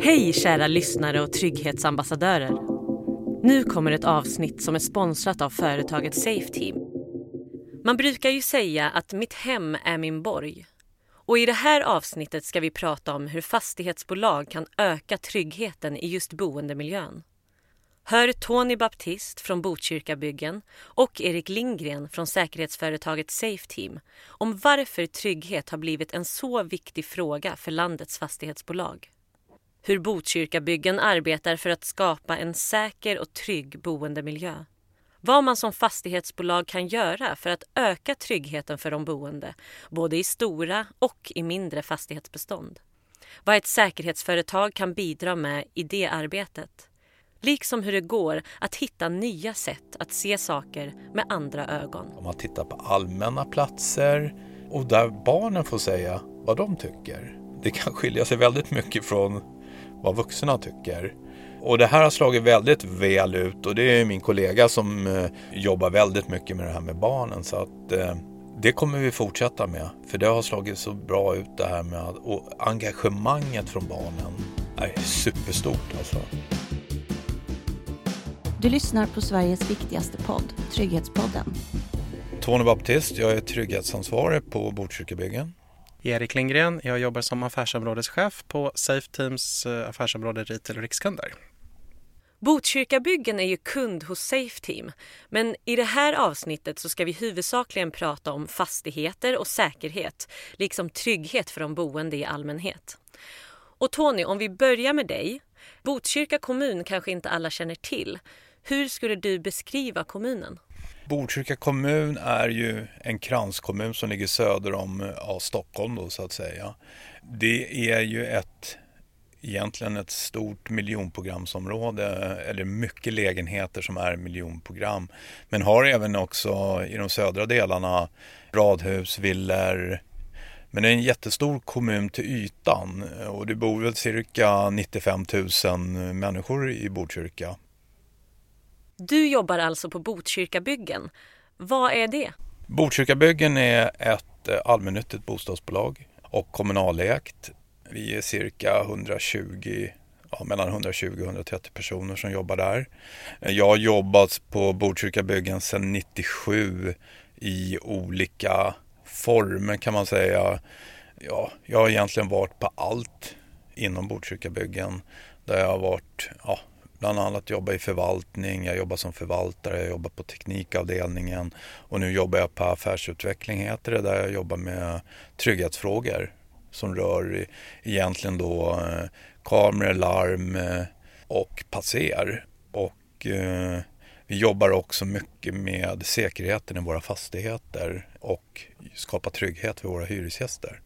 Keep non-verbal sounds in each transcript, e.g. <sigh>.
Hej kära lyssnare och trygghetsambassadörer. Nu kommer ett avsnitt som är sponsrat av företaget Safeteam. Man brukar ju säga att mitt hem är min borg. Och i det här avsnittet ska vi prata om hur fastighetsbolag kan öka tryggheten i just boendemiljön. Hör Tony Baptist från Botkyrkabyggen och Erik Lindgren från säkerhetsföretaget Safeteam om varför trygghet har blivit en så viktig fråga för landets fastighetsbolag. Hur Botkyrkabyggen arbetar för att skapa en säker och trygg boendemiljö. Vad man som fastighetsbolag kan göra för att öka tryggheten för de boende, både i stora och i mindre fastighetsbestånd. Vad ett säkerhetsföretag kan bidra med i det arbetet Liksom hur det går att hitta nya sätt att se saker med andra ögon. Om man tittar på allmänna platser och där barnen får säga vad de tycker. Det kan skilja sig väldigt mycket från vad vuxna tycker. Och det här har slagit väldigt väl ut och det är min kollega som eh, jobbar väldigt mycket med det här med barnen. Så att eh, det kommer vi fortsätta med. För det har slagit så bra ut det här med att, och engagemanget från barnen är superstort alltså. Du lyssnar på Sveriges viktigaste podd, Trygghetspodden. Tony Baptist, jag är trygghetsansvarig på Botkyrkabyggen. Erik Lindgren, jag jobbar som affärsområdeschef på Safeteams Teams eh, affärsområde Retail och Rikskunder. Botkyrkabyggen är ju kund hos Safeteam men i det här avsnittet så ska vi huvudsakligen prata om fastigheter och säkerhet liksom trygghet för de boende i allmänhet. Och Tony, om vi börjar med dig. Botkyrka kommun kanske inte alla känner till. Hur skulle du beskriva kommunen? Botkyrka kommun är ju en kranskommun som ligger söder om eh, ja, Stockholm då, så att säga. Det är ju ett egentligen ett stort miljonprogramsområde eller mycket lägenheter som är miljonprogram. Men har även också i de södra delarna radhus, villor. Men det är en jättestor kommun till ytan och det bor väl cirka 95 000 människor i Botkyrka. Du jobbar alltså på Botkyrkabyggen. Vad är det? Botkyrkabyggen är ett eh, allmännyttigt bostadsbolag och kommunalägt. Vi är cirka 120 ja, mellan 120 och 130 personer som jobbar där. Eh, jag har jobbat på Botkyrkabyggen sedan 97 i olika former kan man säga. Ja, jag har egentligen varit på allt inom Botkyrkabyggen. Där jag har varit ja, bland annat jobba i förvaltning, jag jobbar som förvaltare, jag jobbar på teknikavdelningen och nu jobbar jag på affärsutveckling heter det, där jag jobbar med trygghetsfrågor som rör egentligen då eh, kameror, larm eh, och passer. Och eh, vi jobbar också mycket med säkerheten i våra fastigheter och skapa trygghet för våra hyresgäster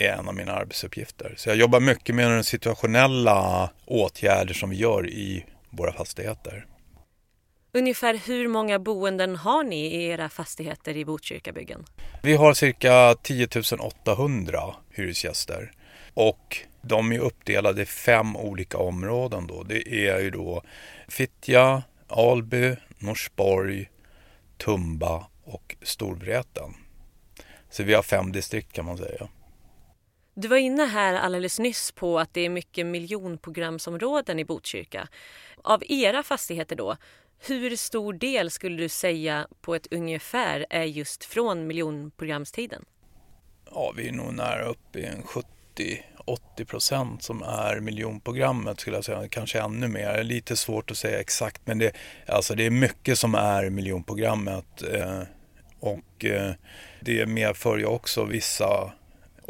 är en av mina arbetsuppgifter. Så jag jobbar mycket med de situationella åtgärder som vi gör i våra fastigheter. Ungefär hur många boenden har ni i era fastigheter i Botkyrkabyggen? Vi har cirka 10 800 hyresgäster och de är uppdelade i fem olika områden. Då. Det är ju då Fittja, Alby, Norsborg, Tumba och Storvreten. Så vi har fem distrikt kan man säga. Du var inne här alldeles nyss på att det är mycket miljonprogramsområden i Botkyrka. Av era fastigheter då, hur stor del skulle du säga på ett ungefär är just från miljonprogramstiden? Ja, vi är nog nära upp i en 70-80 procent som är miljonprogrammet skulle jag säga, kanske ännu mer. Lite svårt att säga exakt men det, alltså det är mycket som är miljonprogrammet eh, och eh, det medför ju också vissa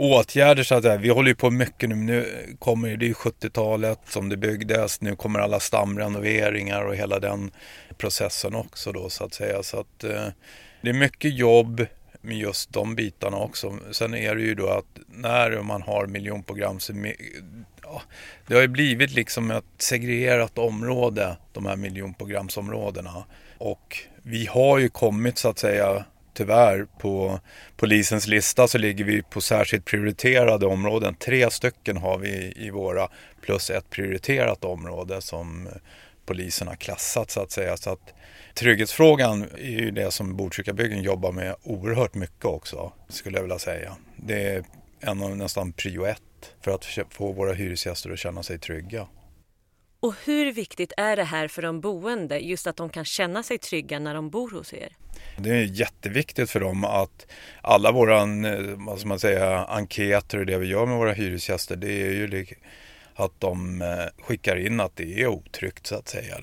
åtgärder så att säga. Vi håller ju på mycket nu. Nu kommer det är 70-talet som det byggdes. Nu kommer alla stamrenoveringar och hela den processen också då så att säga. Så att eh, det är mycket jobb med just de bitarna också. Sen är det ju då att när man har miljonprogram så ja, det har ju blivit liksom ett segregerat område, de här miljonprogramsområdena. Och vi har ju kommit så att säga tyvärr på polisens lista så ligger vi på särskilt prioriterade områden. Tre stycken har vi i våra plus ett prioriterat område som polisen har klassat så att säga. Så att trygghetsfrågan är ju det som Botkyrkabyggen jobbar med oerhört mycket också skulle jag vilja säga. Det är en av nästan prio ett för att få våra hyresgäster att känna sig trygga. Och hur viktigt är det här för de boende, just att de kan känna sig trygga när de bor hos er? Det är jätteviktigt för dem att alla våra eh, vad ska man säga, enkäter och det vi gör med våra hyresgäster, det är ju att de eh, skickar in att det är otryggt så att säga.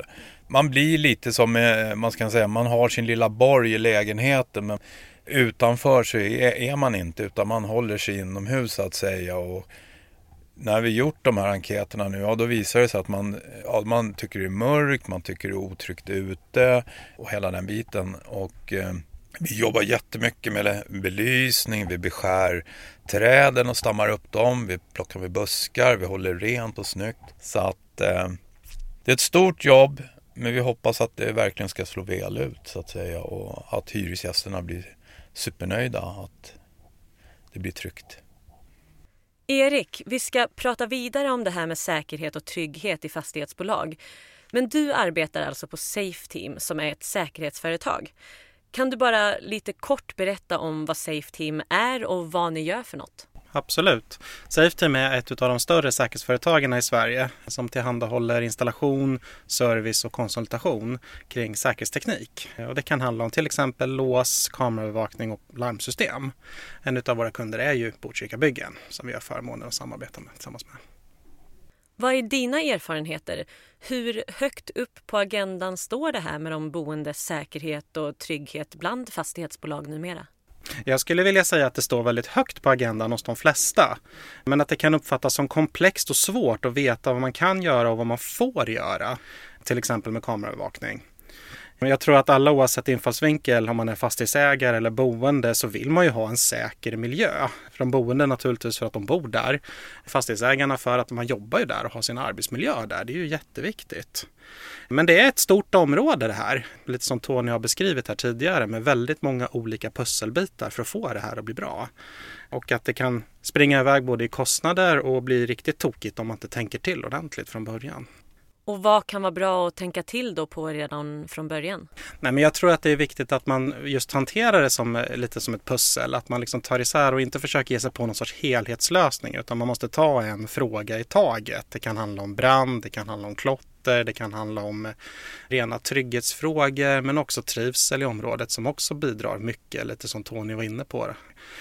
Man blir lite som, eh, man ska säga, man har sin lilla borg i lägenheten men utanför så är, är man inte utan man håller sig inomhus så att säga. Och när vi gjort de här enkäterna nu, ja då visar det sig att man, ja, man tycker det är mörkt, man tycker det är otryggt ute och hela den biten. Och eh, vi jobbar jättemycket med belysning, vi beskär träden och stammar upp dem, vi plockar med buskar, vi håller rent och snyggt. Så att eh, det är ett stort jobb, men vi hoppas att det verkligen ska slå väl ut så att säga och att hyresgästerna blir supernöjda, att det blir tryggt. Erik, vi ska prata vidare om det här med säkerhet och trygghet i fastighetsbolag. Men du arbetar alltså på Safeteam som är ett säkerhetsföretag. Kan du bara lite kort berätta om vad Safeteam är och vad ni gör för något? Absolut. Safeteam är ett av de större säkerhetsföretagen i Sverige som tillhandahåller installation, service och konsultation kring säkerhetsteknik. Och det kan handla om till exempel lås, kameraövervakning och larmsystem. En av våra kunder är ju Botkyrka Byggen som vi har förmånen att samarbeta med tillsammans med. Vad är dina erfarenheter? Hur högt upp på agendan står det här med de boendes säkerhet och trygghet bland fastighetsbolag numera? Jag skulle vilja säga att det står väldigt högt på agendan hos de flesta. Men att det kan uppfattas som komplext och svårt att veta vad man kan göra och vad man får göra. Till exempel med kameraövervakning. Men jag tror att alla oavsett infallsvinkel, om man är fastighetsägare eller boende, så vill man ju ha en säker miljö. För de boende naturligtvis för att de bor där. Fastighetsägarna för att man jobbar ju där och har sin arbetsmiljö där. Det är ju jätteviktigt. Men det är ett stort område det här, lite som Tony har beskrivit här tidigare, med väldigt många olika pusselbitar för att få det här att bli bra. Och att det kan springa iväg både i kostnader och bli riktigt tokigt om man inte tänker till ordentligt från början. Och vad kan vara bra att tänka till då på redan från början? Nej, men jag tror att det är viktigt att man just hanterar det som, eh, lite som ett pussel. Att man liksom tar isär och inte försöker ge sig på någon sorts helhetslösning utan man måste ta en fråga i taget. Det kan handla om brand, det kan handla om klotter, det kan handla om eh, rena trygghetsfrågor men också trivsel i området som också bidrar mycket, lite som Tony var inne på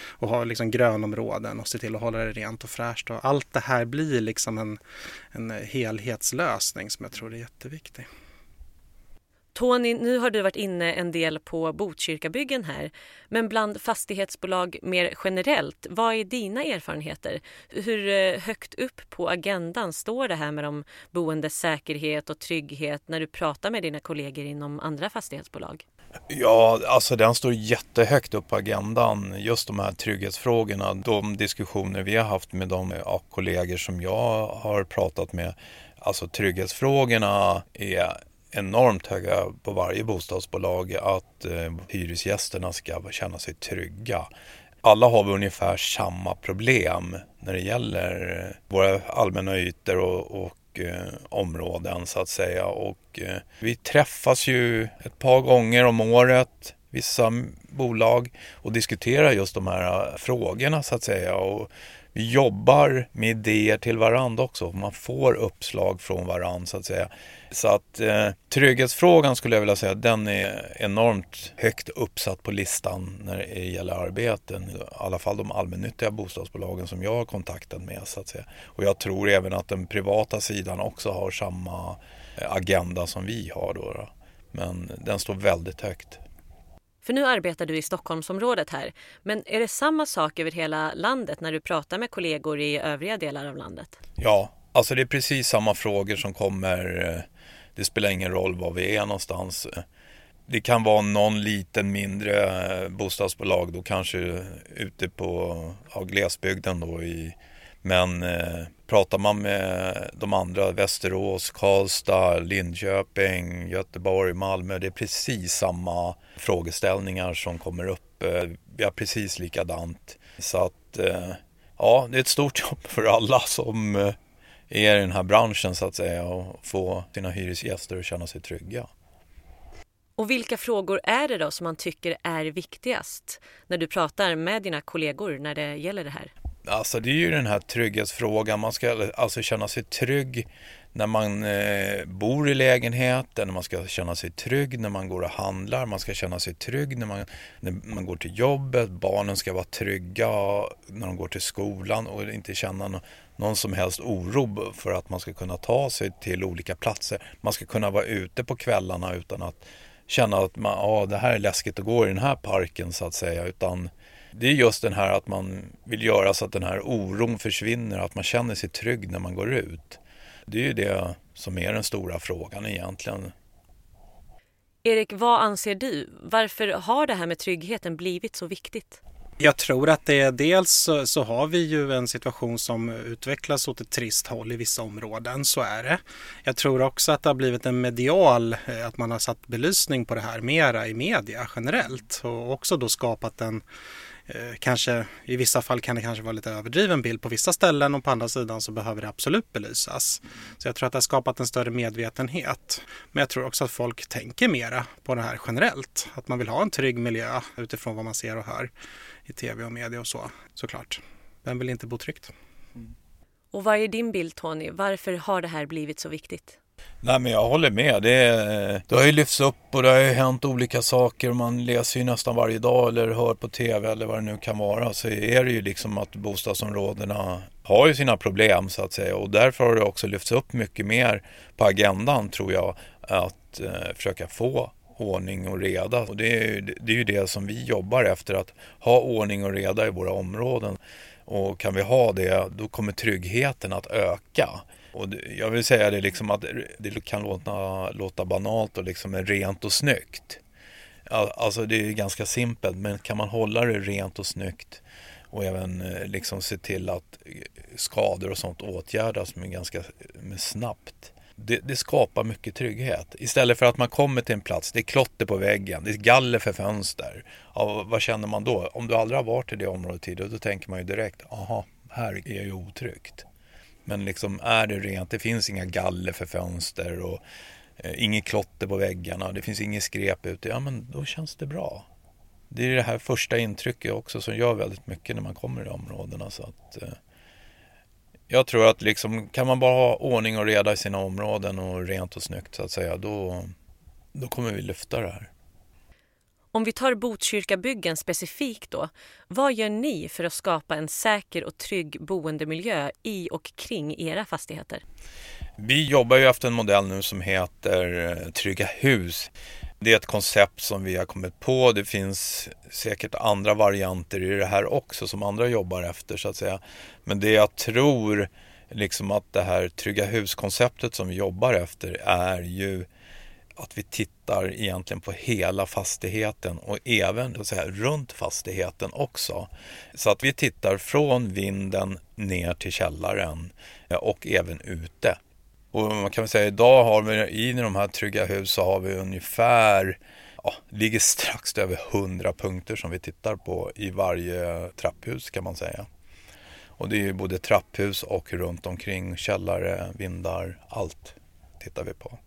och ha liksom grönområden och se till att hålla det rent och fräscht. Och allt det här blir liksom en, en helhetslösning som jag tror är jätteviktig. Tony, nu har du varit inne en del på Botkyrkabyggen här. Men bland fastighetsbolag mer generellt, vad är dina erfarenheter? Hur eh, högt upp på agendan står det här med de boendes säkerhet och trygghet när du pratar med dina kollegor inom andra fastighetsbolag? Ja, alltså den står jättehögt upp på agendan. Just de här trygghetsfrågorna. De diskussioner vi har haft med de kollegor som jag har pratat med. Alltså trygghetsfrågorna är enormt höga på varje bostadsbolag. Att eh, hyresgästerna ska känna sig trygga. Alla har vi ungefär samma problem när det gäller eh, våra allmänna ytor och, och eh, områden så att säga. Och eh, vi träffas ju ett par gånger om året, vissa bolag, och diskuterar just de här eh, frågorna så att säga. Och vi jobbar med idéer till varandra också. Man får uppslag från varandra så att säga. Så att eh, trygghetsfrågan skulle jag vilja säga, den är enormt högt uppsatt på listan när det gäller arbeten. I alla fall de allmännyttiga bostadsbolagen som jag har kontaktat med så att säga. Och jag tror även att den privata sidan också har samma eh, agenda som vi har då. då. Men den står väldigt högt. För nu arbetar du i Stockholmsområdet här. Men är det samma sak över hela landet när du pratar med kollegor i övriga delar av landet? Ja, alltså det är precis samma frågor som kommer. Eh, det spelar ingen roll var vi är någonstans. Det kan vara någon liten mindre eh, bostadsbolag då kanske ute på ja, glesbygden då i men eh, pratar man med de andra, Västerås, Karlstad, Linköping, Göteborg, Malmö, det är precis samma frågeställningar som kommer upp. Eh, vi har precis likadant. Så att eh, ja, det är ett stort <laughs> jobb för alla som eh, är i den här branschen så att säga och få sina hyresgäster att känna sig trygga. Och vilka frågor är det då som man tycker är viktigast när du pratar med dina kollegor när det gäller det här? Alltså det är ju den här trygghetsfrågan. Man ska alltså känna sig trygg när man eh, bor i lägenheten, man ska känna sig trygg när man går och handlar, man ska känna sig trygg när man, när man går till jobbet, barnen ska vara trygga när de går till skolan och inte känna no någon som helst oro för att man ska kunna ta sig till olika platser. Man ska kunna vara ute på kvällarna utan att känna att man, ah, det här är läskigt att gå i den här parken så att säga. Utan det är just den här att man vill göra så att den här oron försvinner, att man känner sig trygg när man går ut. Det är ju det som är den stora frågan egentligen. Erik, vad anser du? Varför har det här med tryggheten blivit så viktigt? Jag tror att det är dels så, har vi ju en situation som utvecklas åt ett trist håll i vissa områden, så är det. Jag tror också att det har blivit en medial, eh, att man har satt belysning på det här mera i media generellt och också då skapat en Eh, kanske i vissa fall kan det kanske vara lite överdriven bild på vissa ställen och på andra sidan så behöver det absolut belysas. Så jag tror att det har skapat en större medvetenhet. Men jag tror också att folk tänker mera på det här generellt. Att man vill ha en trygg miljö utifrån vad man ser och hör i tv och media och så såklart. Vem vill inte bo tryggt? Och vad är din bild Tony? Varför har det här blivit så viktigt? Nej men jag håller med. Det, det har ju lyfts upp och det har ju hänt olika saker. Man läser ju nästan varje dag eller hör på tv eller vad det nu kan vara. Så är det ju liksom att bostadsområdena har ju sina problem så att säga. Och därför har det också lyfts upp mycket mer på agendan tror jag. Att eh, försöka få ordning och reda. Och det är, det är ju det som vi jobbar efter. Att ha ordning och reda i våra områden. Och kan vi ha det, då kommer tryggheten att öka. Och jag vill säga det liksom att det kan låta, låta banalt och liksom rent och snyggt. Alltså det är ganska simpelt men kan man hålla det rent och snyggt och även eh, liksom se till att eh, skador och sånt åtgärdas med ganska med snabbt. Det, det, skapar mycket trygghet. Istället för att man kommer till en plats, det är klotter på väggen, det är galler för fönster. Ja, vad känner man då? Om du aldrig har varit i det området tidigare, då tänker man ju direkt, aha, här är ju otryggt. Men liksom är det rent, det finns inga galler för fönster och eh, inget klotter på väggarna, det finns inget skräp ute, ja men då känns det bra. Det är det här första intrycket också som gör väldigt mycket när man kommer i områdena. Så att, eh, jag tror att liksom, kan man bara ha ordning och reda i sina områden och rent och snyggt så att säga, då, då kommer vi lyfta det här. Om vi tar Botkyrkabyggen specifikt då, vad gör ni för att skapa en säker och trygg boendemiljö i och kring era fastigheter? Vi jobbar ju efter en modell nu som heter eh, Trygga hus. Det är ett koncept som vi har kommit på. Det finns säkert andra varianter i det här också som andra jobbar efter så att säga. Men det jag tror liksom att det här Trygga hus-konceptet som vi jobbar efter är ju att vi tittar egentligen på hela fastigheten och även så här, runt fastigheten också. Så att vi tittar från vinden ner till källaren eh, och även ute. Och man kan väl säga idag har vi i de här trygga hus så har vi ungefär ja, ligger strax över 100 punkter som vi tittar på i varje trapphus kan man säga. Och det är både trapphus och runt omkring källare, vindar, allt tittar vi på.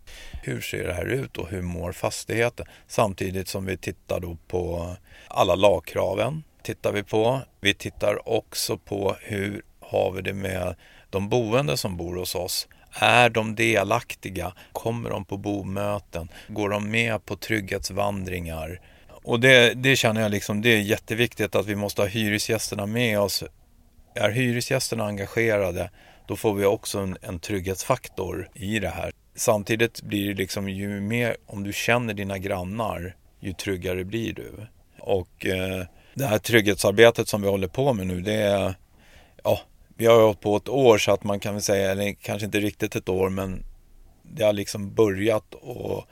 Hur ser det här ut och hur mår fastigheten? Samtidigt som vi tittar då på alla lagkraven. Tittar vi på. Vi tittar också på hur har vi det med de boende som bor hos oss. Är de delaktiga? Kommer de på bomöten? Går de med på trygghetsvandringar? Och det, det känner jag liksom, det är jätteviktigt att vi måste ha hyresgästerna med oss. Är hyresgästerna engagerade, då får vi också en, en trygghetsfaktor i det här. Samtidigt blir det liksom ju mer, om du känner dina grannar, ju tryggare blir du. Och eh, det här trygghetsarbetet som vi håller på med nu, det är, ja, vi har hållit på ett år så att man kan väl säga, eller kanske inte riktigt ett år, men det har liksom börjat och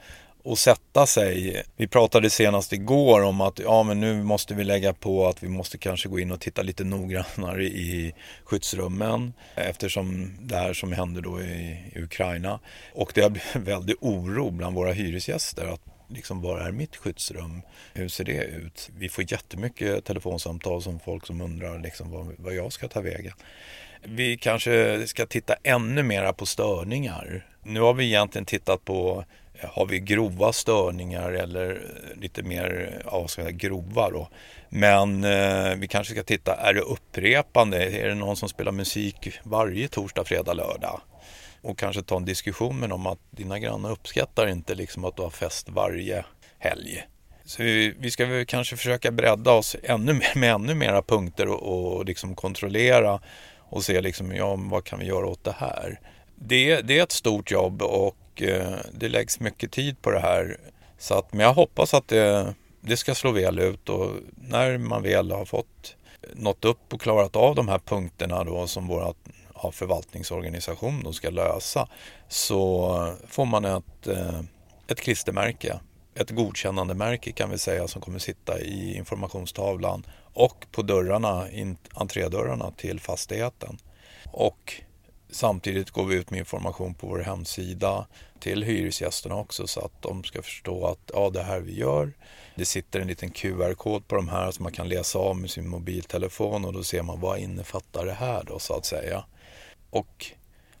och sätta sig. Vi pratade senast igår om att ja, men nu måste vi lägga på att vi måste kanske gå in och titta lite noggrannare i skyddsrummen eftersom det här som händer då i, i Ukraina. Och det har blivit väldigt oro bland våra hyresgäster att liksom, var är mitt skyddsrum? Hur ser det ut? Vi får jättemycket telefonsamtal som folk som undrar liksom, vad, vad jag ska ta vägen. Vi kanske ska titta ännu mera på störningar. Nu har vi egentligen tittat på har vi grova störningar eller eh, lite mer ja, ska säga, grova då. Men eh, vi kanske ska titta, är det upprepande? Är det någon som spelar musik varje torsdag, fredag, lördag? Och kanske ta en diskussion med dem att dina grannar uppskattar inte liksom att du har fest varje helg. Så vi, vi ska väl kanske försöka bredda oss ännu mer, med ännu mera punkter och, och liksom kontrollera och se liksom, ja, vad kan vi göra åt det här? Det, det är ett stort jobb och Eh, det läggs mycket tid på det här. Så att, men jag hoppas att det, det ska slå väl ut och när man väl har fått nått upp och klarat av de här punkterna då som vår ja, förvaltningsorganisation då ska lösa så får man ett, eh, ett klistermärke ett godkännande märke kan vi säga som kommer sitta i informationstavlan och på dörrarna, entrédörrarna till fastigheten. Och samtidigt går vi ut med information på vår hemsida till hyresgästerna också så att de ska förstå att ja, det här vi gör. Det sitter en liten QR-kod på de här som man kan läsa av med sin mobiltelefon och då ser man vad innefattar det här då så att säga. Och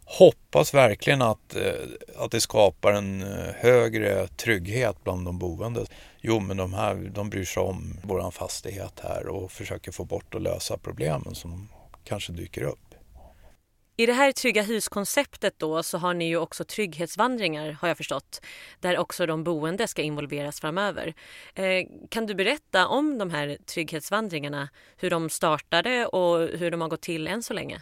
hoppas verkligen att, eh, att det skapar en eh, högre trygghet bland de boende. Jo, men de här de bryr sig om vår fastighet här och försöker få bort och lösa problemen som kanske dyker upp. I det här trygga huskonceptet då så har ni ju också trygghetsvandringar har jag förstått. Där också de boende ska involveras framöver. Eh, kan du berätta om de här trygghetsvandringarna? Hur de startade och hur de har gått till än så länge?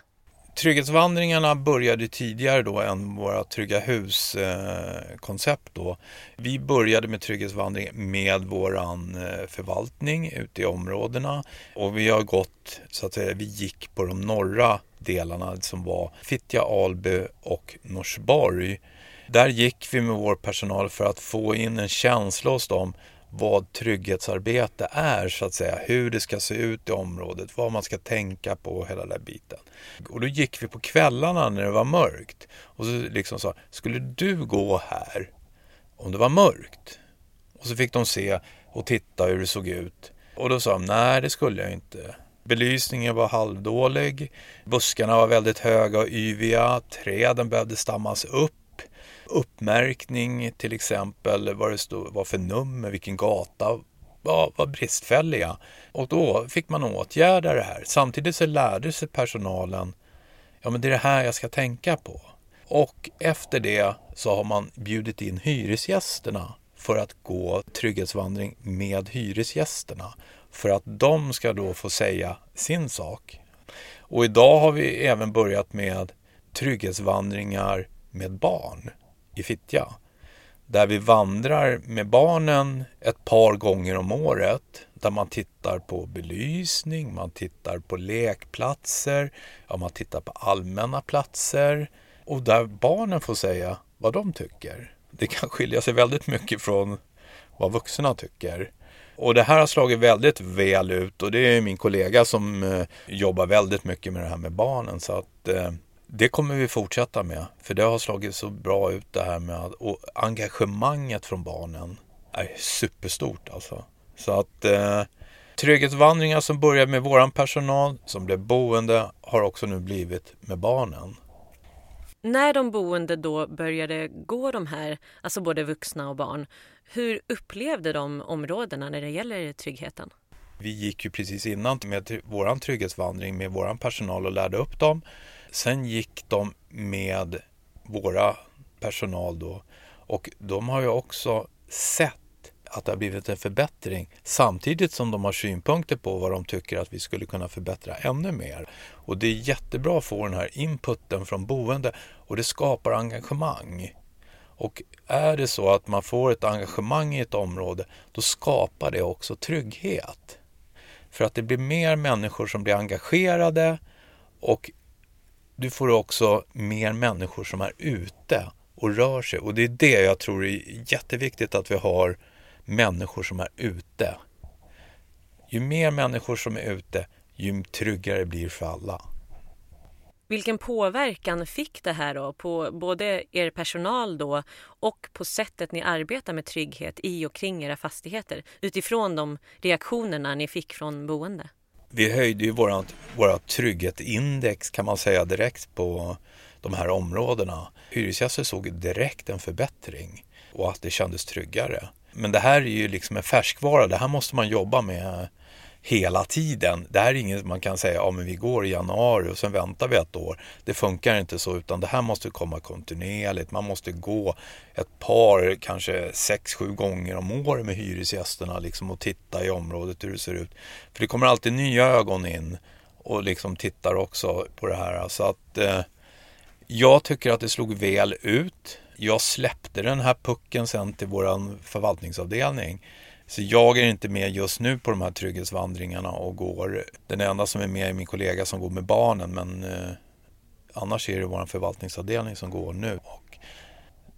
Trygghetsvandringarna började tidigare då än våra Trygga hus-koncept då. Vi började med trygghetsvandring med våran eh, förvaltning ute i områdena och vi har gått, så att säga, vi gick på de norra delarna som var Fittja, Alby och Norsborg. Där gick vi med vår personal för att få in en känsla hos dem vad trygghetsarbete är så att säga, hur det ska se ut i området, vad man ska tänka på hela den biten. Och då gick vi på kvällarna när det var mörkt och så liksom sa, skulle du gå här om det var mörkt? Och så fick de se och titta hur det såg ut. Och då sa de, nej det skulle jag inte. Belysningen var halvdålig, buskarna var väldigt höga och yviga, träden behövde stammas upp uppmärkning till exempel, vad det stod, var för nummer, vilken gata var, var bristfälliga. Och då fick man åtgärda det här. Samtidigt så lärde sig personalen, ja men det är det här jag ska tänka på. Och efter det så har man bjudit in hyresgästerna för att gå trygghetsvandring med hyresgästerna. För att de ska då få säga sin sak. Och idag har vi även börjat med trygghetsvandringar med barn i Fittja. Där vi vandrar med barnen ett par gånger om året. Där man tittar på belysning, man tittar på lekplatser, ja, man tittar på allmänna platser. Och där barnen får säga vad de tycker. Det kan skilja sig väldigt mycket från vad vuxna tycker. Och det här har slagit väldigt väl ut och det är min kollega som eh, jobbar väldigt mycket med det här med barnen. Så att eh, det kommer vi fortsätta med, för det har slagit så bra ut det här med att, och engagemanget från barnen är superstort alltså. Så att eh, trygghetsvandringar som började med våran personal som blev boende har också nu blivit med barnen. När de boende då började gå de här, alltså både vuxna och barn, hur upplevde de områdena när det gäller tryggheten? Vi gick ju precis innan med vår trygghetsvandring med vår personal och lärde upp dem. Sen gick de med våra personal då och de har ju också sett att det har blivit en förbättring samtidigt som de har synpunkter på vad de tycker att vi skulle kunna förbättra ännu mer. Och det är jättebra att få den här inputen från boende och det skapar engagemang. Och är det så att man får ett engagemang i ett område då skapar det också trygghet. För att det blir mer människor som blir engagerade och du får också mer människor som är ute och rör sig. Och det är det jag tror är jätteviktigt att vi har människor som är ute. Ju mer människor som är ute, ju tryggare blir det för alla. Vilken påverkan fick det här då på både er personal då och på sättet ni arbetar med trygghet i och kring era fastigheter utifrån de reaktionerna ni fick från boende? Vi höjde ju våra, våra trygghetsindex kan man säga direkt på de här områdena. Hyresgäster såg direkt en förbättring och att det kändes tryggare. Men det här är ju liksom en färskvara, det här måste man jobba med hela tiden. Det här är inget man kan säga, ja men vi går i januari och sen väntar vi ett år. Det funkar inte så utan det här måste komma kontinuerligt. Man måste gå ett par, kanske sex, sju gånger om året med hyresgästerna liksom och titta i området hur det ser ut. För det kommer alltid nya ögon in och liksom tittar också på det här. Så att eh, jag tycker att det slog väl ut. Jag släppte den här pucken sen till våran förvaltningsavdelning så jag är inte med just nu på de här trygghetsvandringarna och går. Den enda som är med är min kollega som går med barnen men eh, annars är det vår förvaltningsavdelning som går nu. Och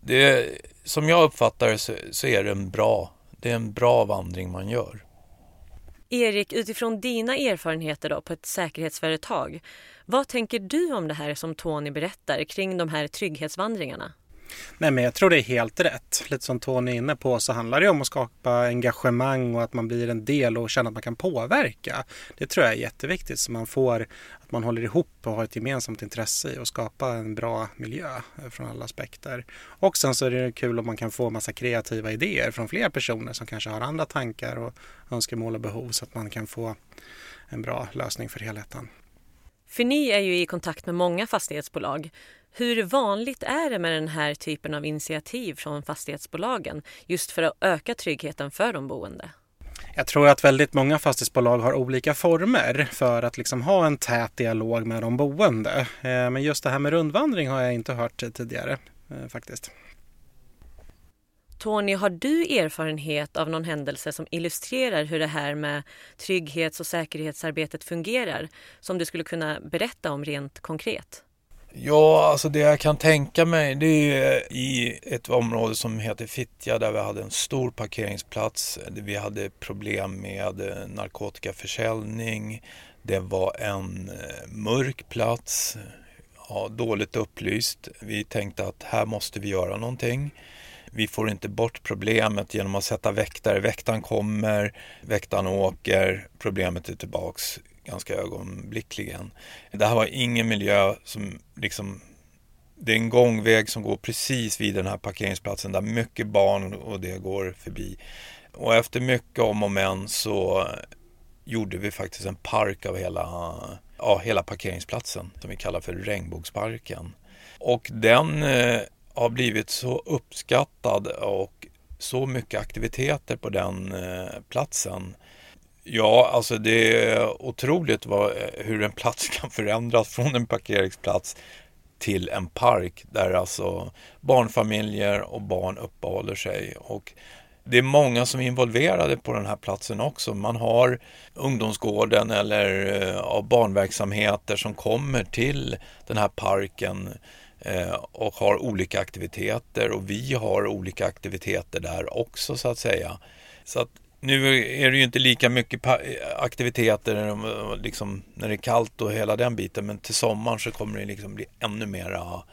det, som jag uppfattar det så, så är det en bra, det är en bra vandring man gör. Erik, utifrån dina erfarenheter då på ett säkerhetsföretag, vad tänker du om det här som Tony berättar kring de här trygghetsvandringarna? Nej, men jag tror det är helt rätt. Lite som Tony är inne på så handlar det om att skapa engagemang och att man blir en del och känner att man kan påverka. Det tror jag är jätteviktigt så man får att man håller ihop och har ett gemensamt intresse i att skapa en bra miljö från alla aspekter. Och sen så är det kul om man kan få massa kreativa idéer från fler personer som kanske har andra tankar och önskemål och behov så att man kan få en bra lösning för helheten. För ni är ju i kontakt med många fastighetsbolag. Hur vanligt är det med den här typen av initiativ från fastighetsbolagen just för att öka tryggheten för de boende? Jag tror att väldigt många fastighetsbolag har olika former för att liksom ha en tät dialog med de boende. Eh, men just det här med rundvandring har jag inte hört tidigare eh, faktiskt. Tony, har du erfarenhet av någon händelse som illustrerar hur det här med trygghets och säkerhetsarbetet fungerar som du skulle kunna berätta om rent konkret? Ja, alltså det jag kan tänka mig det är eh, i ett område som heter Fittja där vi hade en stor parkeringsplats. Vi hade problem med eh, narkotikaförsäljning. Det var en eh, mörk plats, ja, dåligt upplyst. Vi tänkte att här måste vi göra någonting. Vi får inte bort problemet genom att sätta väktare. Väktaren kommer, väktaren åker, problemet är tillbaks ganska ögonblickligen. Det här var ingen miljö som liksom det är en gångväg som går precis vid den här parkeringsplatsen där mycket barn och det går förbi. Och efter mycket om och men så gjorde vi faktiskt en park av hela, ja, hela parkeringsplatsen som vi kallar för Regnbågsparken. Och den eh, har blivit så uppskattad och så mycket aktiviteter på den eh, platsen Ja, alltså det är otroligt vad, eh, hur en plats <laughs> kan förändras från en parkeringsplats till en park där alltså barnfamiljer och barn uppehåller sig. Och det är många som är involverade på den här platsen också. Man har ungdomsgården eller eh, ja, barnverksamheter som kommer till den här parken eh, och har olika aktiviteter och vi har olika aktiviteter där också så att säga. Så att nu är det ju inte lika mycket aktiviteter liksom, när det är kallt och hela den biten men till sommaren så kommer det liksom bli ännu mera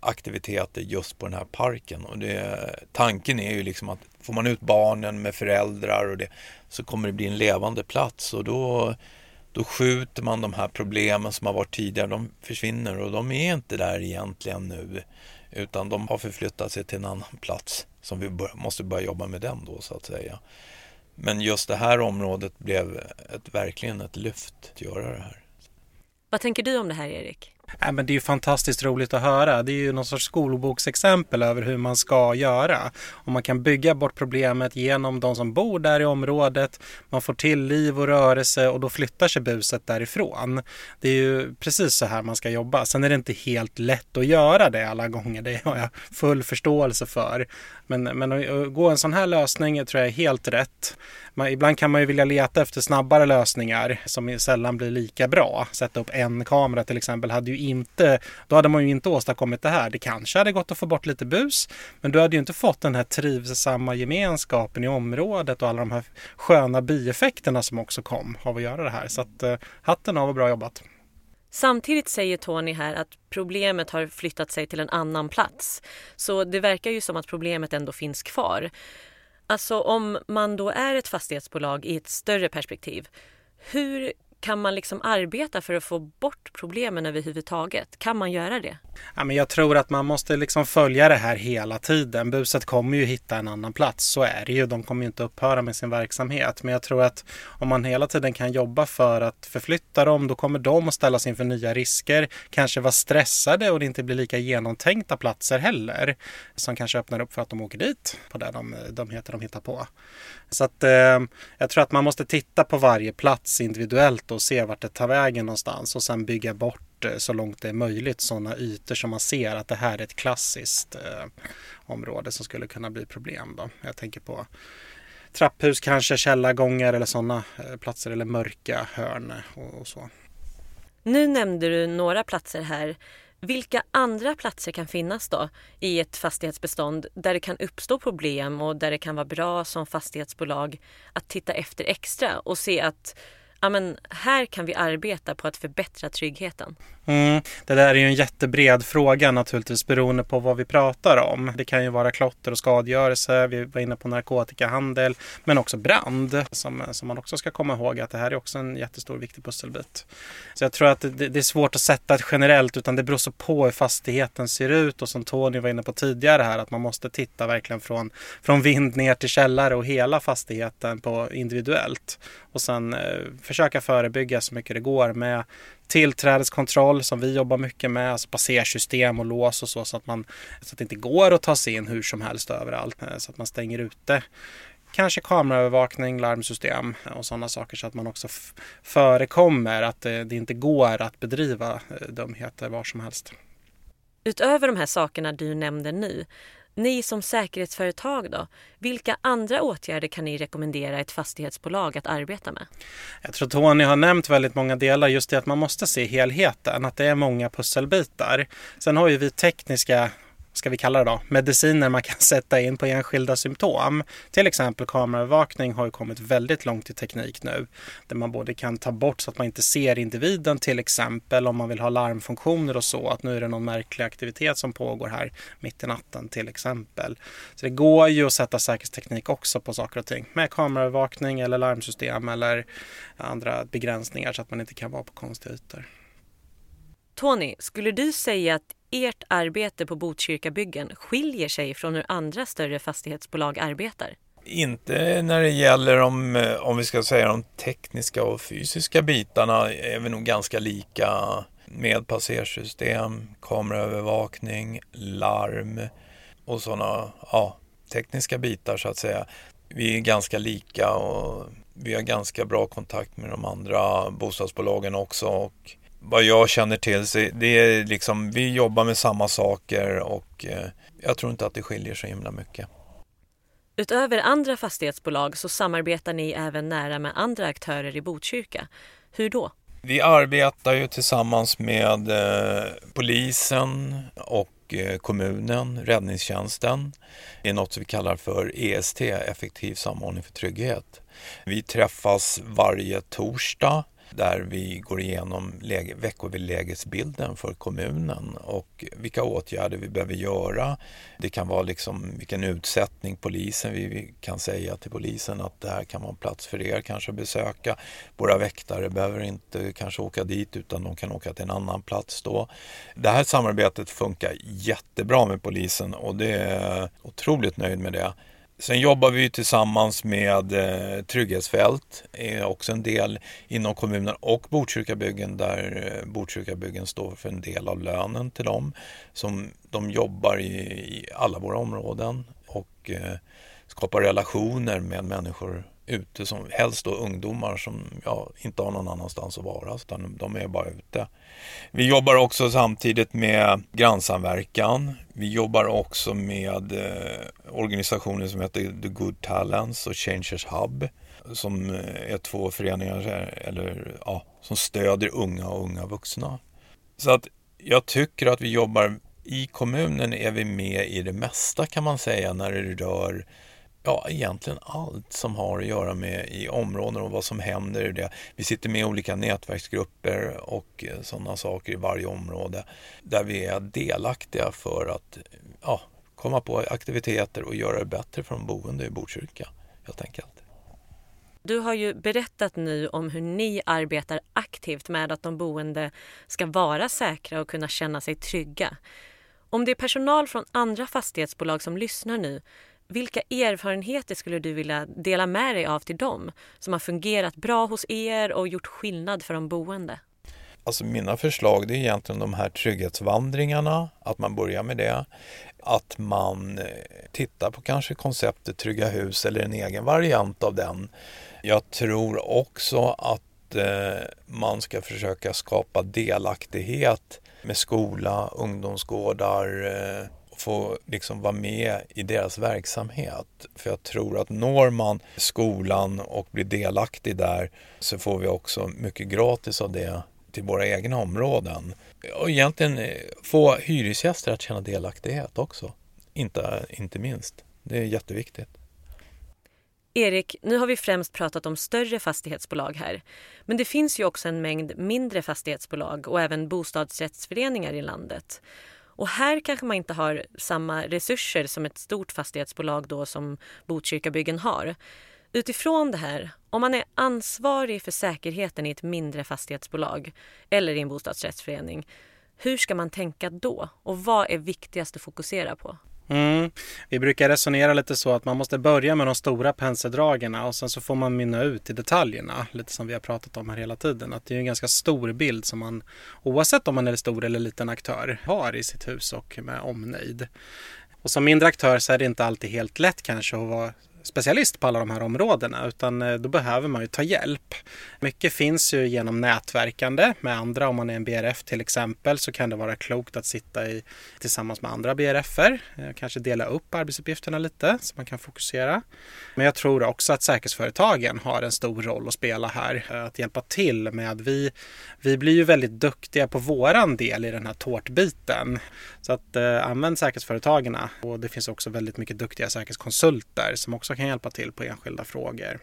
aktiviteter just på den här parken. Och det, tanken är ju liksom att får man ut barnen med föräldrar och det, så kommer det bli en levande plats och då, då skjuter man de här problemen som har varit tidigare, de försvinner och de är inte där egentligen nu utan de har förflyttat sig till en annan plats som vi bör, måste börja jobba med den då så att säga. Men just det här området blev ett, verkligen ett lyft att göra det här. Vad tänker du om det här Erik? Nej, men det är ju fantastiskt roligt att höra. Det är ju någon sorts skolboksexempel över hur man ska göra. Och man kan bygga bort problemet genom de som bor där i området. Man får till liv och rörelse och då flyttar sig buset därifrån. Det är ju precis så här man ska jobba. Sen är det inte helt lätt att göra det alla gånger. Det har jag full förståelse för. Men, men att gå en sån här lösning tror jag är helt rätt. Man, ibland kan man ju vilja leta efter snabbare lösningar som sällan blir lika bra. Sätta upp en kamera till exempel hade ju inte, då hade man ju inte åstadkommit det här. Det kanske hade gått att få bort lite bus, men du hade ju inte fått den här trivsamma gemenskapen i området och alla de här sköna bieffekterna som också kom av att göra det här. Så att, eh, hatten av och bra jobbat. Samtidigt säger Tony här att problemet har flyttat sig till en annan plats. Så det verkar ju som att problemet ändå finns kvar. Alltså om man då är ett fastighetsbolag i ett större perspektiv, hur kan man liksom arbeta för att få bort problemen överhuvudtaget? Kan man göra det? Ja, men jag tror att man måste liksom följa det här hela tiden. Buset kommer ju hitta en annan plats, så är det ju. De kommer ju inte upphöra med sin verksamhet. Men jag tror att om man hela tiden kan jobba för att förflytta dem, då kommer de att ställas inför nya risker. Kanske vara stressade och det inte blir lika genomtänkta platser heller. Som kanske öppnar upp för att de åker dit på det de, de heter de hittar på. Så att eh, jag tror att man måste titta på varje plats individuellt och se vart det tar vägen någonstans och sen bygga bort eh, så långt det är möjligt sådana ytor som man ser att det här är ett klassiskt eh, område som skulle kunna bli problem. Då. Jag tänker på trapphus, kanske källargångar eller sådana eh, platser eller mörka hörn eh, och, och så. Nu nämnde du några platser här vilka andra platser kan finnas då i ett fastighetsbestånd där det kan uppstå problem och där det kan vara bra som fastighetsbolag att titta efter extra och se att ja, men här kan vi arbeta på att förbättra tryggheten? Mm, det där är ju en jättebred fråga naturligtvis beroende på vad vi pratar om. Det kan ju vara klotter och skadegörelse, vi var inne på narkotikahandel, men också brand som, som man också ska komma ihåg att det här är också en jättestor viktig pusselbit. Så jag tror att det, det är svårt att sätta ett generellt utan det beror så på hur fastigheten ser ut och som Tony var inne på tidigare här att man måste titta verkligen från, från vind ner till källare och hela fastigheten på individuellt och sen eh, försöka förebygga så mycket det går med tillträdeskontroll som vi jobbar mycket med, alltså passersystem och lås och så så att, man, så att det inte går att ta sig in hur som helst överallt eh, så att man stänger ute kanske kameraövervakning, larmsystem och sådana saker så att man också förekommer att det, det, inte går att bedriva eh, dumheter var som helst. Utöver de här sakerna du nämnde nu, ni som säkerhetsföretag då, vilka andra åtgärder kan ni rekommendera ett fastighetsbolag att arbeta med? Jag tror Tony har nämnt väldigt många delar, just det att man måste se helheten, att det är många pusselbitar. Sen har ju vi tekniska ska vi kalla det då, mediciner man kan <laughs> sätta in på enskilda symptom. Till exempel kameraövervakning har ju kommit väldigt långt i teknik nu. Där man både kan ta bort så att man inte ser individen till exempel om man vill ha larmfunktioner och så. Att nu är det någon märklig aktivitet som pågår här mitt i natten till exempel. Så det går ju att sätta säkerhetsteknik också på saker och ting. Med kameraövervakning eller larmsystem eller andra begränsningar så att man inte kan vara på konstiga ytor. Tony, skulle du säga att ert arbete på Botkyrkabyggen skiljer sig från hur andra större fastighetsbolag arbetar? Inte när det gäller om, eh, om vi ska säga de tekniska och fysiska bitarna är vi nog ganska lika med passersystem, kameraövervakning, larm och sådana ja, tekniska bitar så att säga. Vi är ganska lika och vi har ganska bra kontakt med de andra bostadsbolagen också och vad jag känner till så det är liksom, vi jobbar med samma saker och eh, jag tror inte att det skiljer så himla mycket. Utöver andra fastighetsbolag så samarbetar ni även nära med andra aktörer i Botkyrka. Hur då? Vi arbetar ju tillsammans med eh, polisen och eh, kommunen, räddningstjänsten. Det är något som vi kallar för EST, effektiv samordning för trygghet. Vi träffas varje torsdag där vi går igenom läge, veckolägesbilden för kommunen och vilka åtgärder vi behöver göra. Det kan vara liksom vilken utsättning polisen, vi kan säga till polisen att det här kan vara en plats för er kanske att besöka. Våra väktare behöver inte kanske åka dit utan de kan åka till en annan plats då. Det här samarbetet funkar jättebra med polisen och det är otroligt nöjd med det. Sen jobbar vi tillsammans med eh, Trygghetsfält, är också en del inom kommunen och Botkyrkabyggen där eh, Botkyrkabyggen står för en del av lönen till dem. Som de jobbar i, i alla våra områden och eh, skapar relationer med människor ute, som helst då ungdomar som ja, inte har någon annanstans att vara, utan de är bara ute. Vi jobbar också samtidigt med grannsamverkan. Vi jobbar också med eh, organisationer som heter The Good Talents och Changers Hub som eh, är två föreningar eller, ja, som stödjer unga och unga vuxna. Så att jag tycker att vi jobbar i kommunen är vi med i det mesta kan man säga när det rör ja, egentligen allt som har att göra med i områden och vad som händer i det. Vi sitter med i olika nätverksgrupper och eh, sådana saker i varje område där vi är delaktiga för att ja, komma på aktiviteter och göra det bättre för de boende i Botkyrka helt enkelt. Du har ju berättat nu om hur ni arbetar aktivt med att de boende ska vara säkra och kunna känna sig trygga. Om det är personal från andra fastighetsbolag som lyssnar nu, vilka erfarenheter skulle du vilja dela med dig av till dem som har fungerat bra hos er och gjort skillnad för de boende? Alltså mina förslag det är egentligen de här trygghetsvandringarna, att man börjar med det. Att man eh, tittar på kanske konceptet Trygga hus eller en egen variant av den. Jag tror också att eh, man ska försöka skapa delaktighet med skola, ungdomsgårdar, eh, få liksom vara med i deras verksamhet. För jag tror att når man skolan och blir delaktig där så får vi också mycket gratis av det till våra egna områden. Och egentligen eh, få hyresgäster att känna delaktighet också. Inte, inte minst. Det är jätteviktigt. Erik, nu har vi främst pratat om större fastighetsbolag här. Men det finns ju också en mängd mindre fastighetsbolag och även bostadsrättsföreningar i landet. Och här kanske man inte har samma resurser som ett stort fastighetsbolag då som Botkyrkabyggen har. Utifrån det här, om man är ansvarig för säkerheten i ett mindre fastighetsbolag eller i en bostadsrättsförening, hur ska man tänka då? Och vad är viktigast att fokusera på? Mm. Vi brukar resonera lite så att man måste börja med de stora penseldragen och sen så får man mynna ut i detaljerna. Lite som vi har pratat om här hela tiden. Att det är en ganska stor bild som man oavsett om man är stor eller liten aktör har i sitt hus och med omnejd. Och som mindre aktör så är det inte alltid helt lätt kanske att vara specialist på alla de här områdena utan eh, då behöver man ju ta hjälp. Mycket finns ju genom nätverkande med andra. Om man är en BRF till exempel så kan det vara klokt att sitta i, tillsammans med andra BRFer. Eh, kanske dela upp arbetsuppgifterna lite så man kan fokusera. Men jag tror också att säkerhetsföretagen har en stor roll att spela här. Eh, att hjälpa till med vi, vi blir ju väldigt duktiga på våran del i den här tårtbiten. Så att eh, använd säkerhetsföretagen och det finns också väldigt mycket duktiga säkerhetskonsulter som också kan hjälpa till på enskilda frågor.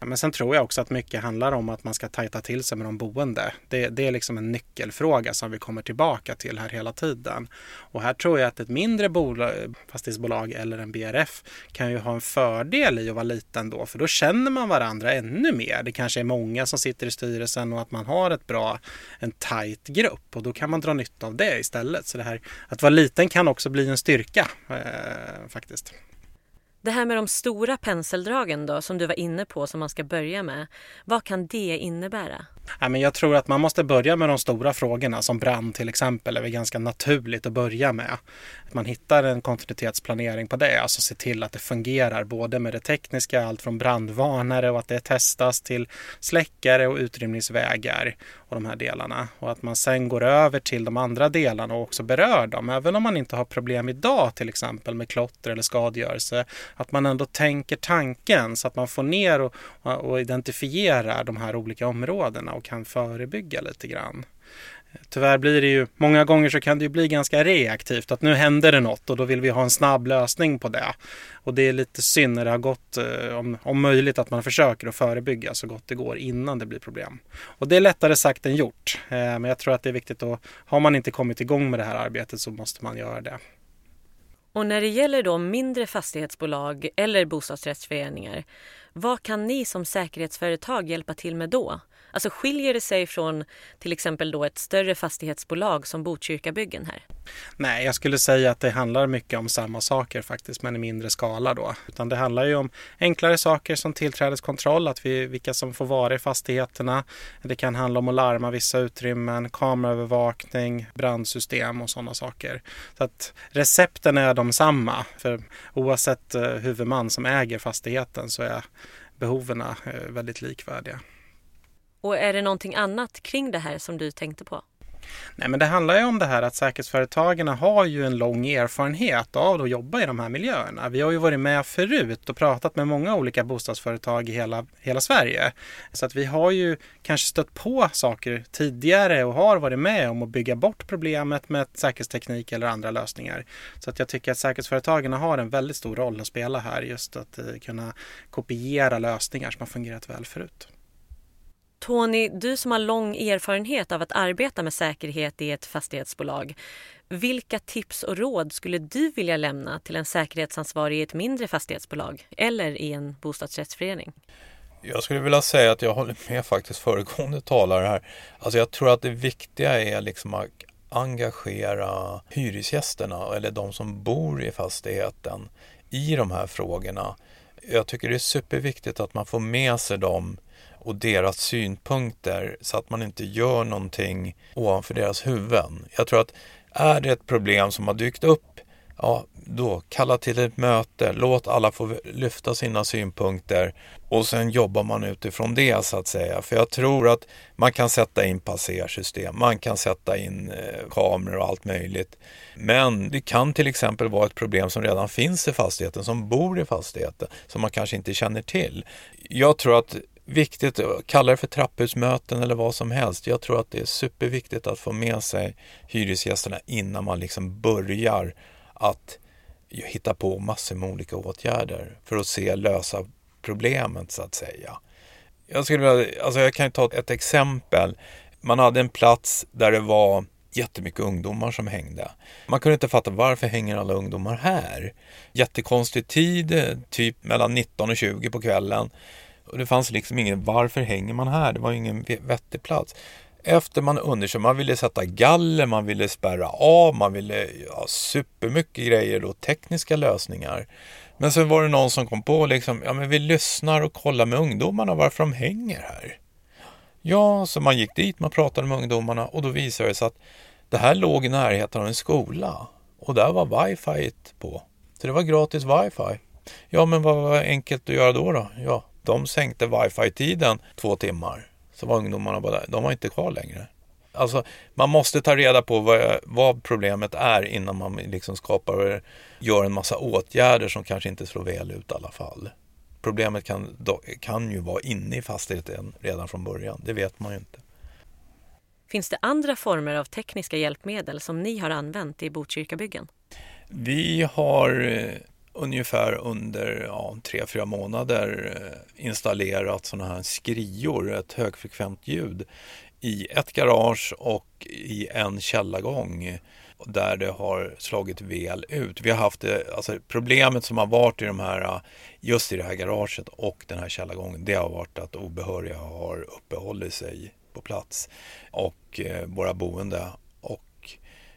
Men sen tror jag också att mycket handlar om att man ska tajta till sig med de boende. Det, det, är liksom en nyckelfråga som vi kommer tillbaka till här hela tiden. Och här tror jag att ett mindre bolag, fastighetsbolag eller en BRF kan ju ha en fördel i att vara liten då, för då känner man varandra ännu mer. Det kanske är många som sitter i styrelsen och att man har ett bra, en tajt grupp och då kan man dra nytta av det istället. Så det här att vara liten kan också bli en styrka eh, faktiskt. Det här med de stora penseldragen då, som du var inne på, som man ska börja med. Vad kan det innebära? Ja, men jag tror att man måste börja med de stora frågorna som brand till exempel är väl ganska naturligt att börja med. att Man hittar en kontinuitetsplanering på det, alltså se till att det fungerar både med det tekniska, allt från brandvarnare och att det testas till släckare och utrymningsvägar och de här delarna. Och att man sen går över till de andra delarna och också berör dem. Även om man inte har problem idag till exempel med klotter eller skadegörelse. Att man ändå tänker tanken så att man får ner och, och identifierar de här olika områdena och kan förebygga lite grann. Tyvärr blir det ju, många gånger så kan det ju bli ganska reaktivt att nu händer det något och då vill vi ha en snabb lösning på det. Och det är lite synd när det har gått, eh, om, om möjligt att man försöker att förebygga så gott det går innan det blir problem. Och det är lättare sagt än gjort. Eh, men jag tror att det är viktigt att, har man inte kommit igång med det här arbetet så måste man göra det. Och när det gäller då mindre fastighetsbolag eller bostadsrättsföreningar, vad kan ni som säkerhetsföretag hjälpa till med då? Alltså skiljer det sig från till exempel då ett större fastighetsbolag som Botkyrkabyggen här? Nej, jag skulle säga att det handlar mycket om samma saker faktiskt, men i mindre skala då. Utan det handlar ju om enklare saker som tillträdeskontroll, att vi, vilka som får vara i fastigheterna. Det kan handla om att larma vissa utrymmen, kameraövervakning, brandsystem och sådana saker. Så att recepten är de samma, för oavsett eh, huvudman som äger fastigheten så är behoven eh, väldigt likvärdiga. Och är det någonting annat kring det här som du tänkte på? Nej, men det handlar ju om det här att säkerhetsföretagen har ju en lång erfarenhet av att jobba i de här miljöerna. Vi har ju varit med förut och pratat med många olika bostadsföretag i hela, hela Sverige. Så att vi har ju kanske stött på saker tidigare och har varit med om att bygga bort problemet med säkerhetsteknik eller andra lösningar. Så att jag tycker att säkerhetsföretagen har en väldigt stor roll att spela här just att eh, kunna kopiera lösningar som har fungerat väl förut. Tony, du som har lång erfarenhet av att arbeta med säkerhet i ett fastighetsbolag. Vilka tips och råd skulle du vilja lämna till en säkerhetsansvarig i ett mindre fastighetsbolag eller i en bostadsrättsförening? Jag skulle vilja säga att jag håller med faktiskt föregående talare här. Alltså jag tror att det viktiga är liksom att engagera hyresgästerna eller de som bor i fastigheten i de här frågorna. Jag tycker det är superviktigt att man får med sig dem och deras synpunkter så att man inte gör någonting ovanför deras huvuden. Jag tror att är det ett problem som har dykt upp, ja då kalla till ett möte, låt alla få lyfta sina synpunkter och sen jobbar man utifrån det så att säga. För jag tror att man kan sätta in passersystem, man kan sätta in eh, kameror och allt möjligt. Men det kan till exempel vara ett problem som redan finns i fastigheten, som bor i fastigheten, som man kanske inte känner till. Jag tror att viktigt, kalla det för trapphusmöten eller vad som helst. Jag tror att det är superviktigt att få med sig hyresgästerna innan man liksom börjar att hitta på massor med olika åtgärder för att se lösa problemet så att säga. Jag, skulle vilja, alltså jag kan ta ett exempel. Man hade en plats där det var jättemycket ungdomar som hängde. Man kunde inte fatta varför hänger alla ungdomar här? Jättekonstig tid, typ mellan 19 och 20 på kvällen. Och det fanns liksom ingen, varför hänger man här? Det var ingen vettig plats. Efter man undersökte, man ville sätta galler, man ville spärra av, man ville ha supermycket grejer och tekniska lösningar. Men sen var det någon som kom på liksom, ja men vi lyssnar och kollar med ungdomarna varför de hänger här. Ja, så man gick dit, man pratade med ungdomarna och då visade det sig att det här låg i närheten av en skola och där var wifi på. Så det var gratis wifi. Ja, men vad var enkelt att göra då? då? Ja, de sänkte wifi-tiden två timmar. Så var ungdomarna bara där. De var inte kvar längre. Alltså, man måste ta reda på vad, vad problemet är innan man liksom skapar, gör en massa åtgärder som kanske inte slår väl ut i alla fall. Problemet kan, kan ju vara inne i fastigheten redan från början. Det vet man ju inte. Finns det andra former av tekniska hjälpmedel som ni har använt i Botkyrkabyggen? Vi har eh, ungefär under ja, tre, fyra månader eh, installerat sådana här skrior, ett högfrekvent ljud i ett garage och i en källargång där det har slagit väl ut. Vi har haft det, alltså problemet som har varit i de här, eh, just i det här garaget och den här källargången, det har varit att obehöriga har uppehållit sig på plats och våra boende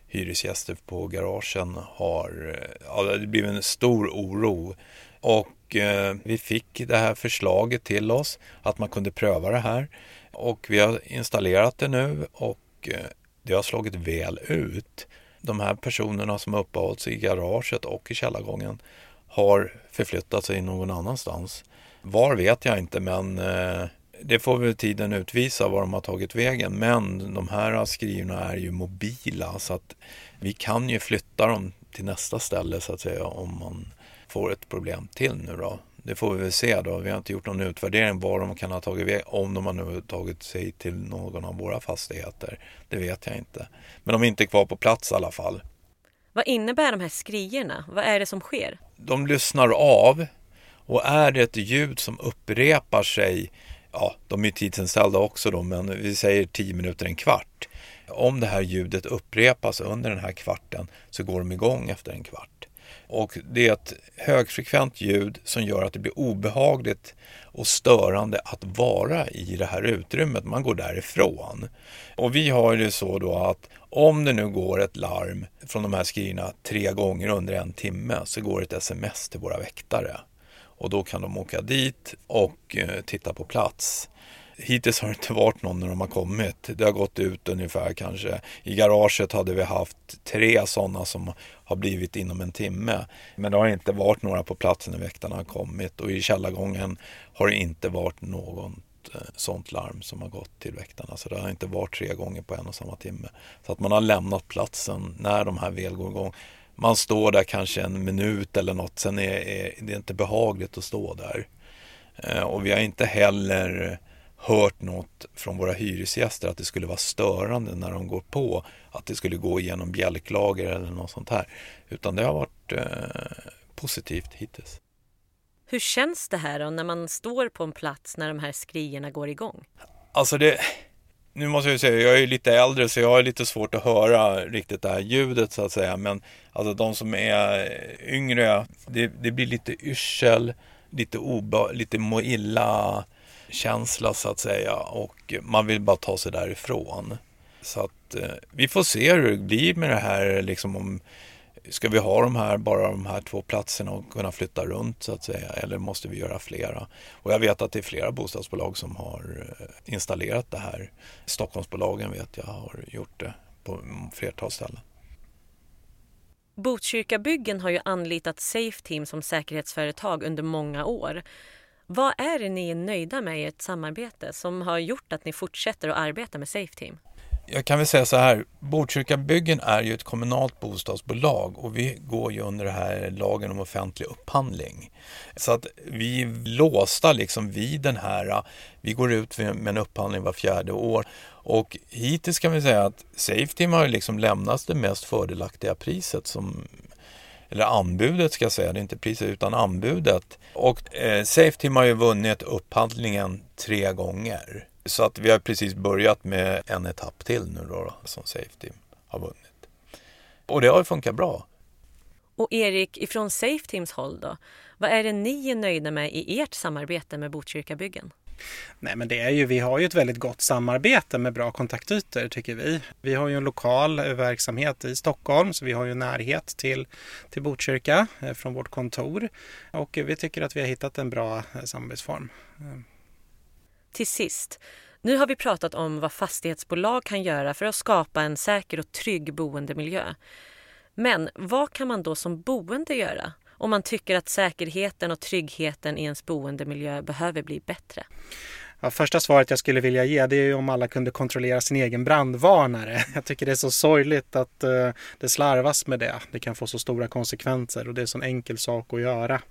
hyresgäster på garagen har, eh, ja, det blivit en stor oro. Och eh, vi fick det här förslaget till oss att man kunde pröva det här. Och vi har installerat det nu och eh, det har slagit väl ut. De här personerna som uppehållit sig i garaget och i källargången har förflyttat sig någon annanstans. Var vet jag inte men eh, det får väl tiden utvisa var de har tagit vägen. Men de här skrivna är ju mobila så att vi kan ju flytta dem till nästa ställe så att säga om man får ett problem till nu då. Det får vi väl se då. Vi har inte gjort någon utvärdering var de kan ha tagit vägen, om de har nu tagit sig till någon av våra fastigheter. Det vet jag inte. Men de är inte kvar på plats i alla fall. Vad innebär de här skrierna? Vad är det som sker? De lyssnar av och är det ett ljud som upprepar sig ja, de är ju tidsinställda också då, men vi säger 10 minuter, en kvart. Om det här ljudet upprepas under den här kvarten så går de igång efter en kvart. Och det är ett högfrekvent ljud som gör att det blir obehagligt och störande att vara i det här utrymmet. Man går därifrån. Och vi har det så då att om det nu går ett larm från de här skrivna tre gånger under en timme så går ett sms till våra väktare och då kan de åka dit och eh, titta på plats. Hittills har det inte varit någon när de har kommit. Det har gått ut ungefär kanske. I garaget hade vi haft tre sådana som har blivit inom en timme. Men det har inte varit några på plats när väktarna har kommit och i källargången har det inte varit något eh, sånt larm som har gått till väktarna. Så det har inte varit tre gånger på en och samma timme. Så att man har lämnat platsen när de här väl går igång man står där kanske en minut eller något, sen är, är det inte behagligt att stå där. Eh, och vi har inte heller hört något från våra hyresgäster att det skulle vara störande när de går på, att det skulle gå igenom bjälklager eller något sånt här. Utan det har varit eh, positivt hittills. Hur känns det här då när man står på en plats när de här skrierna går igång? Alltså det, nu måste jag säga, jag är lite äldre så jag har lite svårt att höra riktigt det här ljudet så att säga. Men alltså de som är eh, yngre, det, det blir lite yrsel, lite, oba, lite må illa. känsla så att säga och man vill bara ta sig därifrån. Så att eh, vi får se hur det blir med det här liksom om Ska vi ha de här, bara de här två platserna och kunna flytta runt så att säga eller måste vi göra flera? Och jag vet att det är flera bostadsbolag som har eh, installerat det här. Stockholmsbolagen vet jag har gjort det på flertal ställen. Botkyrkabyggen har ju anlitat Safeteam som säkerhetsföretag under många år. Vad är det ni är nöjda med i ert samarbete som har gjort att ni fortsätter att arbeta med Safeteam? Jag kan väl säga så här, Botkyrkabyggen är ju ett kommunalt bostadsbolag och vi går ju under det här lagen om offentlig upphandling. Så att vi är låsta liksom vid den här, vi går ut med en upphandling var fjärde år och hittills kan vi säga att Safeteam har ju liksom lämnat det mest fördelaktiga priset som eller anbudet ska jag säga, det är inte priset utan anbudet. Och eh, Safeteam har ju vunnit upphandlingen tre gånger. Så att vi har precis börjat med en etapp till nu då, då som Safety har vunnit. Och det har funkat bra. Och Erik, ifrån Safeteams håll då, vad är det ni är nöjda med i ert samarbete med Botkyrkabyggen? Nej men det är ju, vi har ju ett väldigt gott samarbete med bra kontaktytor tycker vi. Vi har ju en lokal verksamhet i Stockholm så vi har ju närhet till, till Botkyrka eh, från vårt kontor och vi tycker att vi har hittat en bra eh, samarbetsform. Till sist, nu har vi pratat om vad fastighetsbolag kan göra för att skapa en säker och trygg boendemiljö. Men vad kan man då som boende göra om man tycker att säkerheten och tryggheten i ens boendemiljö behöver bli bättre? Ja, första svaret jag skulle vilja ge det är om alla kunde kontrollera sin egen brandvarnare. <laughs> Jag tycker det är så sorgligt att uh, det slarvas med det. Det kan få så stora konsekvenser och det är en sån enkel sak att göra.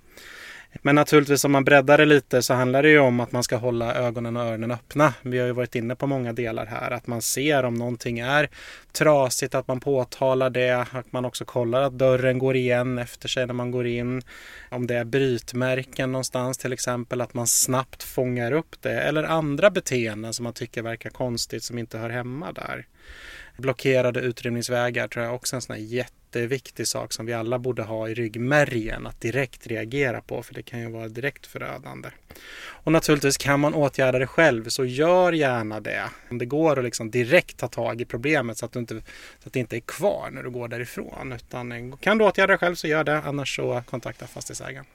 Men naturligtvis om man breddar det lite så handlar det ju om att man ska hålla ögonen och öronen öppna. Vi har ju varit inne på många delar här. Att man ser om någonting är trasigt, att man påtalar det. Att man också kollar att dörren går igen efter sig när man går in. Om det är brytmärken någonstans till exempel, att man snabbt fångar upp det. Eller andra beteenden som man tycker verkar konstigt som inte hör hemma där. Blockerade utrymningsvägar tror jag också är en sån här jätte jätteviktig sak som vi alla borde ha i ryggmärgen att direkt reagera på för det kan ju vara direkt förödande. Och naturligtvis kan man åtgärda det själv så gör gärna det. Om det går att liksom direkt ta tag i problemet så att, du inte, så att det inte är kvar när du går därifrån. Utan kan du åtgärda det själv så gör det annars så kontakta fastighetsägaren.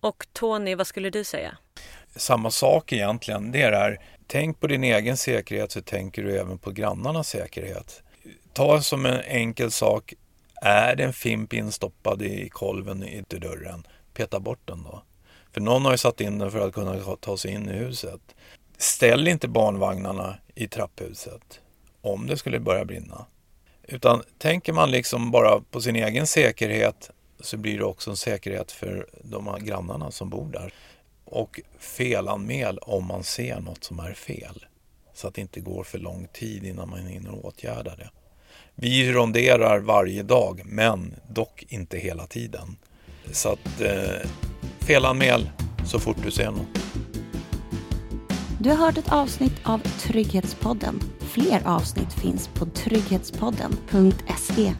Och Tony, vad skulle du säga? Samma sak egentligen. Det är tänk på din egen säkerhet så tänker du även på grannarnas säkerhet. Ta som en enkel sak, är det en fimp instoppad i kolven i dörren, peta bort den då. För någon har ju satt in den för att kunna ta sig in i huset. Ställ inte barnvagnarna i trapphuset om det skulle börja brinna. Utan tänker man liksom bara på sin egen säkerhet så blir det också en säkerhet för de grannarna som bor där. Och felanmäl om man ser något som är fel. Så att det inte går för lång tid innan man hinner åtgärda det. Vi ronderar varje dag, men dock inte hela tiden. Så att eh, felanmäl så fort du ser något. Du har hört ett avsnitt av Trygghetspodden. Fler avsnitt finns på trygghetspodden.se